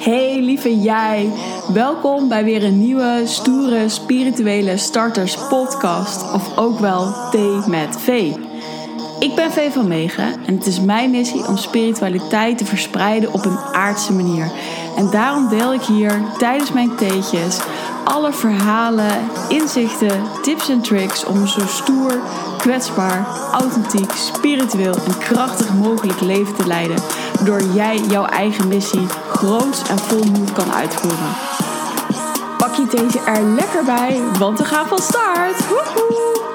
Hey lieve jij, welkom bij weer een nieuwe stoere spirituele starters podcast of ook wel Thee met V. Ik ben V van Megen en het is mijn missie om spiritualiteit te verspreiden op een aardse manier. En daarom deel ik hier tijdens mijn theetjes alle verhalen, inzichten, tips en tricks om een zo stoer, kwetsbaar, authentiek, spiritueel en krachtig mogelijk leven te leiden. Door jij jouw eigen missie groots en vol moed kan uitvoeren. Pak je deze er lekker bij, want we gaan van start! Woehoe!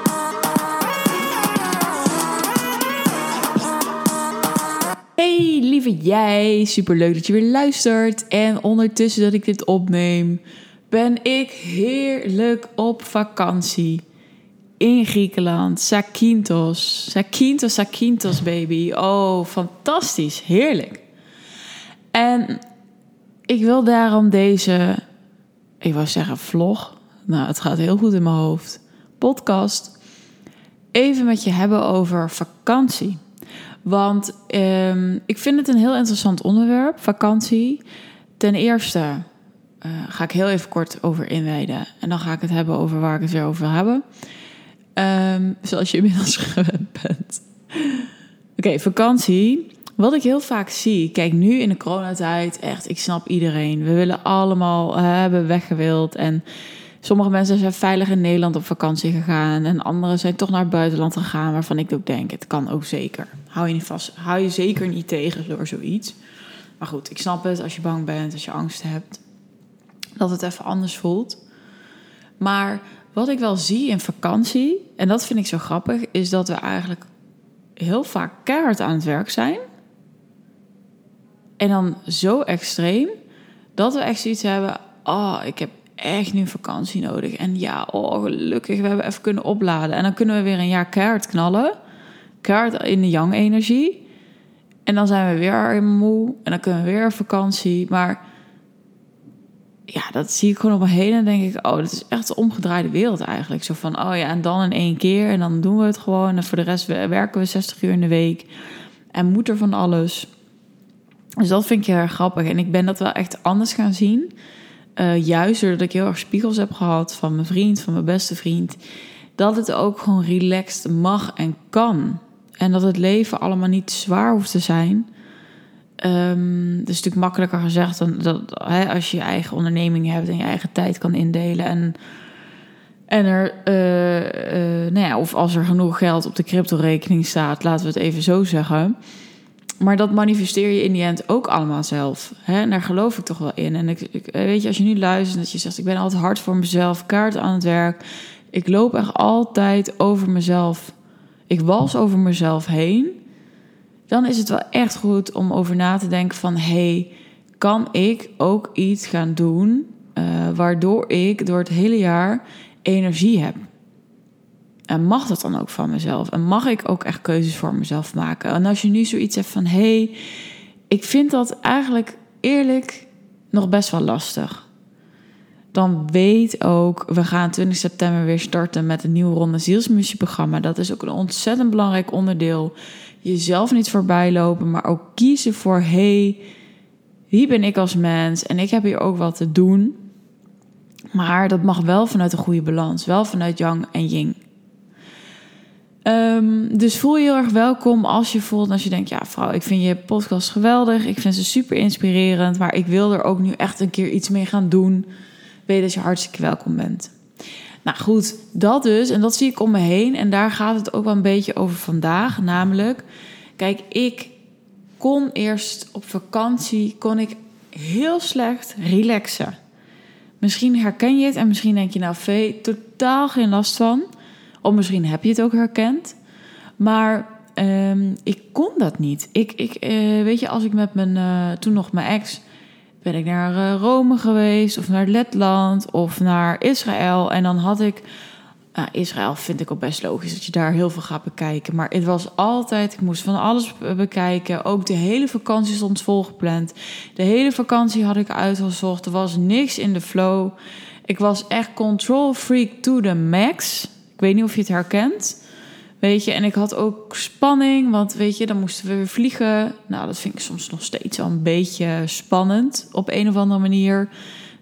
Hey lieve jij, superleuk dat je weer luistert. En ondertussen dat ik dit opneem, ben ik heerlijk op vakantie in Griekenland. Zakynthos. Zakynthos, Zakynthos baby. Oh, fantastisch. Heerlijk. En ik wil daarom deze, ik wou zeggen vlog. Nou, het gaat heel goed in mijn hoofd. Podcast. Even met je hebben over vakantie. Want ehm, ik vind het een heel interessant onderwerp, vakantie. Ten eerste uh, ga ik heel even kort over inwijden. En dan ga ik het hebben over waar ik het weer over wil hebben. Um, zoals je inmiddels gewend bent. Oké, vakantie. Wat ik heel vaak zie, kijk nu in de coronatijd, echt, ik snap iedereen. We willen allemaal uh, hebben weggewild. En sommige mensen zijn veilig in Nederland op vakantie gegaan. En anderen zijn toch naar het buitenland gegaan, waarvan ik ook denk, het kan ook zeker. Hou je, niet vast, hou je zeker niet tegen door zoiets. Maar goed, ik snap het als je bang bent, als je angst hebt dat het even anders voelt. Maar wat ik wel zie in vakantie, en dat vind ik zo grappig, is dat we eigenlijk heel vaak keihard aan het werk zijn. En dan zo extreem dat we echt zoiets hebben: oh, ik heb echt nu vakantie nodig. En ja, oh, gelukkig, we hebben even kunnen opladen. En dan kunnen we weer een jaar keihard knallen. Keihard in de yang-energie. En dan zijn we weer moe. En dan kunnen we weer vakantie. Maar ja, dat zie ik gewoon op me heen en denk ik, oh, dat is echt de omgedraaide wereld eigenlijk. Zo van, oh ja, en dan in één keer en dan doen we het gewoon. En voor de rest werken we 60 uur in de week en moet er van alles. Dus dat vind ik heel grappig. En ik ben dat wel echt anders gaan zien. Uh, juist doordat ik heel erg spiegels heb gehad van mijn vriend, van mijn beste vriend. Dat het ook gewoon relaxed mag en kan. En dat het leven allemaal niet zwaar hoeft te zijn. Um, dat is natuurlijk makkelijker gezegd dan dat hè, als je je eigen onderneming hebt en je eigen tijd kan indelen. En, en er, uh, uh, nou ja, of als er genoeg geld op de crypto-rekening staat, laten we het even zo zeggen. Maar dat manifesteer je in die end ook allemaal zelf. Hè? En daar geloof ik toch wel in. En ik, ik, weet je, als je nu luistert dat je zegt: Ik ben altijd hard voor mezelf, kaart aan het werk. Ik loop echt altijd over mezelf. Ik was over mezelf heen dan is het wel echt goed om over na te denken van... hey, kan ik ook iets gaan doen uh, waardoor ik door het hele jaar energie heb? En mag dat dan ook van mezelf? En mag ik ook echt keuzes voor mezelf maken? En als je nu zoiets hebt van... hey, ik vind dat eigenlijk eerlijk nog best wel lastig dan weet ook, we gaan 20 september weer starten met een nieuwe ronde zielsmissieprogramma. Dat is ook een ontzettend belangrijk onderdeel jezelf niet voorbij lopen, maar ook kiezen voor: hey, wie ben ik als mens en ik heb hier ook wat te doen. Maar dat mag wel vanuit een goede balans, wel vanuit yang en yin. Um, dus voel je heel erg welkom als je voelt, als je denkt, ja vrouw, ik vind je podcast geweldig, ik vind ze super inspirerend, maar ik wil er ook nu echt een keer iets mee gaan doen. Weet dat je hartstikke welkom bent. Nou goed, dat dus. En dat zie ik om me heen. En daar gaat het ook wel een beetje over vandaag. Namelijk, kijk, ik kon eerst op vakantie, kon ik heel slecht relaxen. Misschien herken je het en misschien denk je nou, Vee, totaal geen last van. Of misschien heb je het ook herkend. Maar um, ik kon dat niet. Ik, ik uh, weet je, als ik met mijn, uh, toen nog mijn ex ben ik naar uh, Rome geweest of naar Letland of naar Israël. En dan had ik. Nou, Israël vind ik ook best logisch dat je daar heel veel gaat bekijken. Maar het was altijd, ik moest van alles bekijken. Ook de hele vakantie stond volgepland. De hele vakantie had ik uitgezocht. Er was niks in de flow. Ik was echt control freak to the max. Ik weet niet of je het herkent. Weet je, en ik had ook spanning, want weet je, dan moesten we weer vliegen. Nou, dat vind ik soms nog steeds wel een beetje spannend op een of andere manier.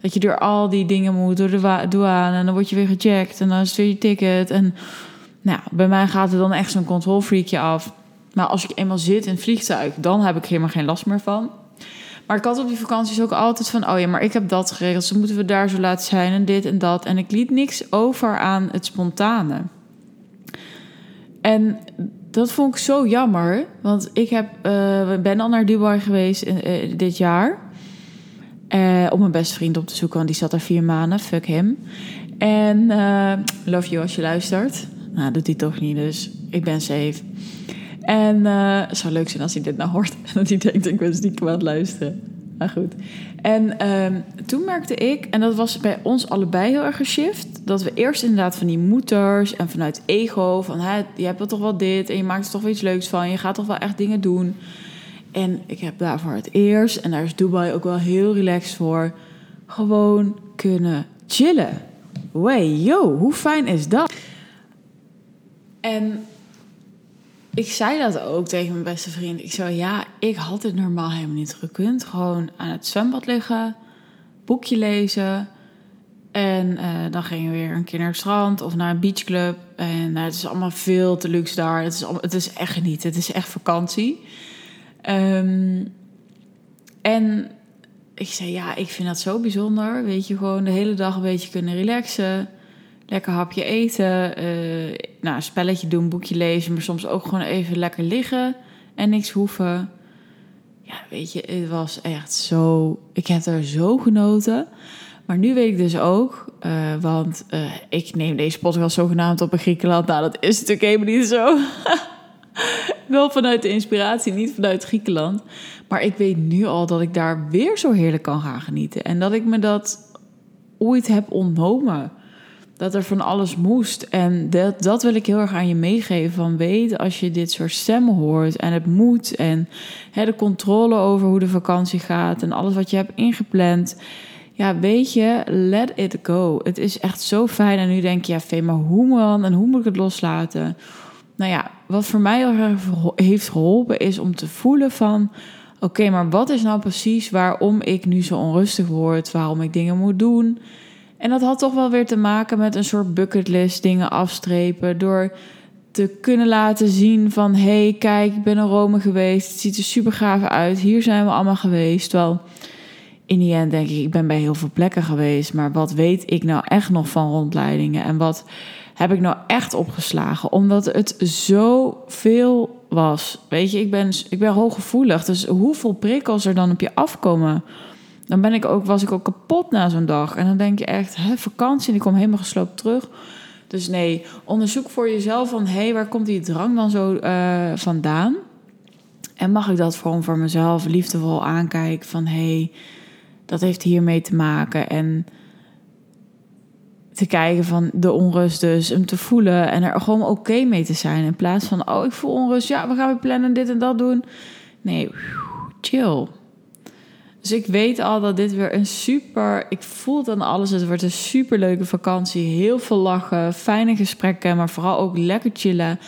Dat je door al die dingen moet, door de douane en dan word je weer gecheckt en dan is weer je ticket. En nou, bij mij gaat er dan echt zo'n controlfreakje af. Maar als ik eenmaal zit in het vliegtuig, dan heb ik helemaal geen last meer van. Maar ik had op die vakanties ook altijd van, oh ja, maar ik heb dat geregeld, dus moeten we daar zo laten zijn en dit en dat. En ik liet niks over aan het spontane. En dat vond ik zo jammer, want ik heb, uh, ben al naar Dubai geweest uh, dit jaar. Om mijn beste vriend op te zoeken, want die zat er vier maanden. Fuck hem. En love you als je luistert. Nou, doet hij toch niet, dus ik ben safe. En het zou leuk zijn als hij dit nou hoort. En dat hij denkt, ik ben stiekem aan luisteren. Maar goed. En ehm, toen merkte ik, en dat was bij ons allebei heel erg geshift, dat we eerst inderdaad van die moeders en vanuit ego, van hè, je hebt toch wel dit en je maakt er toch wel iets leuks van, je gaat toch wel echt dingen doen. En ik heb daarvoor het eerst, en daar is Dubai ook wel heel relaxed voor, gewoon kunnen chillen. Way, yo, hoe fijn is dat? En ik zei dat ook tegen mijn beste vriend. Ik zei, ja, ik had het normaal helemaal niet gekund. Gewoon aan het zwembad liggen, boekje lezen. En uh, dan gingen we weer een keer naar het strand of naar een beachclub. En uh, het is allemaal veel te luxe daar. Het is, het is echt genieten. Het is echt vakantie. Um, en ik zei, ja, ik vind dat zo bijzonder. Weet je, gewoon de hele dag een beetje kunnen relaxen lekker hapje eten, uh, nou, spelletje doen, boekje lezen, maar soms ook gewoon even lekker liggen en niks hoeven. Ja, weet je, het was echt zo. Ik heb er zo genoten. Maar nu weet ik dus ook, uh, want uh, ik neem deze podcast zogenaamd op in Griekenland. Nou, dat is natuurlijk helemaal niet zo. Wel vanuit de inspiratie, niet vanuit Griekenland. Maar ik weet nu al dat ik daar weer zo heerlijk kan gaan genieten. En dat ik me dat ooit heb ontnomen dat er van alles moest. En dat, dat wil ik heel erg aan je meegeven. Van weet, als je dit soort stemmen hoort en het moet... en hè, de controle over hoe de vakantie gaat... en alles wat je hebt ingepland... ja, weet je, let it go. Het is echt zo fijn. En nu denk je, ja, Vee, maar hoe dan? En hoe moet ik het loslaten? Nou ja, wat voor mij heel erg heeft geholpen... is om te voelen van... oké, maar wat is nou precies waarom ik nu zo onrustig word? Waarom ik dingen moet doen... En dat had toch wel weer te maken met een soort bucketlist dingen afstrepen. Door te kunnen laten zien van... hé, hey, kijk, ik ben in Rome geweest. Het ziet er super gaaf uit. Hier zijn we allemaal geweest. Wel, in die end denk ik, ik ben bij heel veel plekken geweest. Maar wat weet ik nou echt nog van rondleidingen? En wat heb ik nou echt opgeslagen? Omdat het zoveel was. Weet je, ik ben, ik ben hooggevoelig. Dus hoeveel prikkels er dan op je afkomen dan ben ik ook, was ik ook kapot na zo'n dag. En dan denk je echt, hè, vakantie en ik kom helemaal gesloopt terug. Dus nee, onderzoek voor jezelf van... hé, hey, waar komt die drang dan zo uh, vandaan? En mag ik dat gewoon voor mezelf liefdevol aankijken van... hé, hey, dat heeft hiermee te maken. En te kijken van de onrust dus, hem te voelen... en er gewoon oké mee te zijn. In plaats van, oh, ik voel onrust, ja, we gaan weer plannen dit en dat doen. Nee, chill. Dus ik weet al dat dit weer een super. Ik voel het aan alles. Het wordt een super leuke vakantie. Heel veel lachen, fijne gesprekken, maar vooral ook lekker chillen.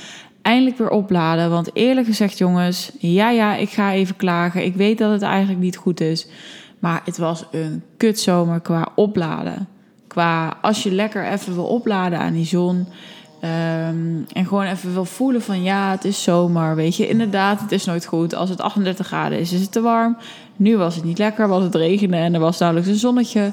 Eindelijk weer opladen. Want eerlijk gezegd, jongens, ja, ja, ik ga even klagen. Ik weet dat het eigenlijk niet goed is. Maar het was een kutzomer qua opladen. Qua als je lekker even wil opladen aan die zon. Um, en gewoon even wil voelen van ja, het is zomer. Weet je, inderdaad, het is nooit goed. Als het 38 graden is, is het te warm. Nu was het niet lekker, was het regenen en er was nauwelijks een zonnetje.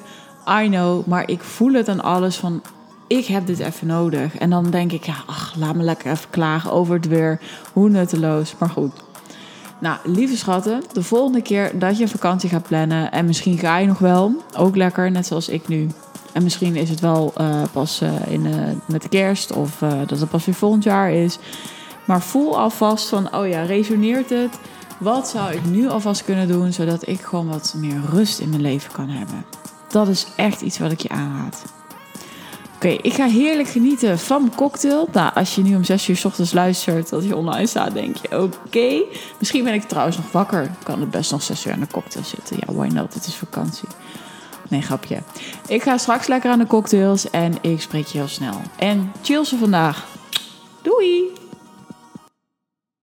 I know, maar ik voel het aan alles van ik heb dit even nodig. En dan denk ik, ja, ach, laat me lekker even klagen over het weer. Hoe nutteloos, maar goed. Nou, lieve schatten, de volgende keer dat je een vakantie gaat plannen... en misschien ga je nog wel, ook lekker, net zoals ik nu... En misschien is het wel uh, pas uh, in, uh, met de kerst of dat het pas weer volgend jaar is. Maar voel alvast van, oh ja, resoneert het? Wat zou ik nu alvast kunnen doen zodat ik gewoon wat meer rust in mijn leven kan hebben? Dat is echt iets wat ik je aanraad. Oké, ik ga heerlijk genieten van mijn cocktail. Nou, als je nu om 6 uur s ochtends luistert dat hij online staat, denk je oké. Misschien ben ik trouwens nog wakker. Ik kan het best nog 6 uur aan de cocktail zitten. Ja, why not? Het is vakantie. Nee, grapje. Ik ga straks lekker aan de cocktails en ik spreek je heel snel. En chill ze vandaag. Doei!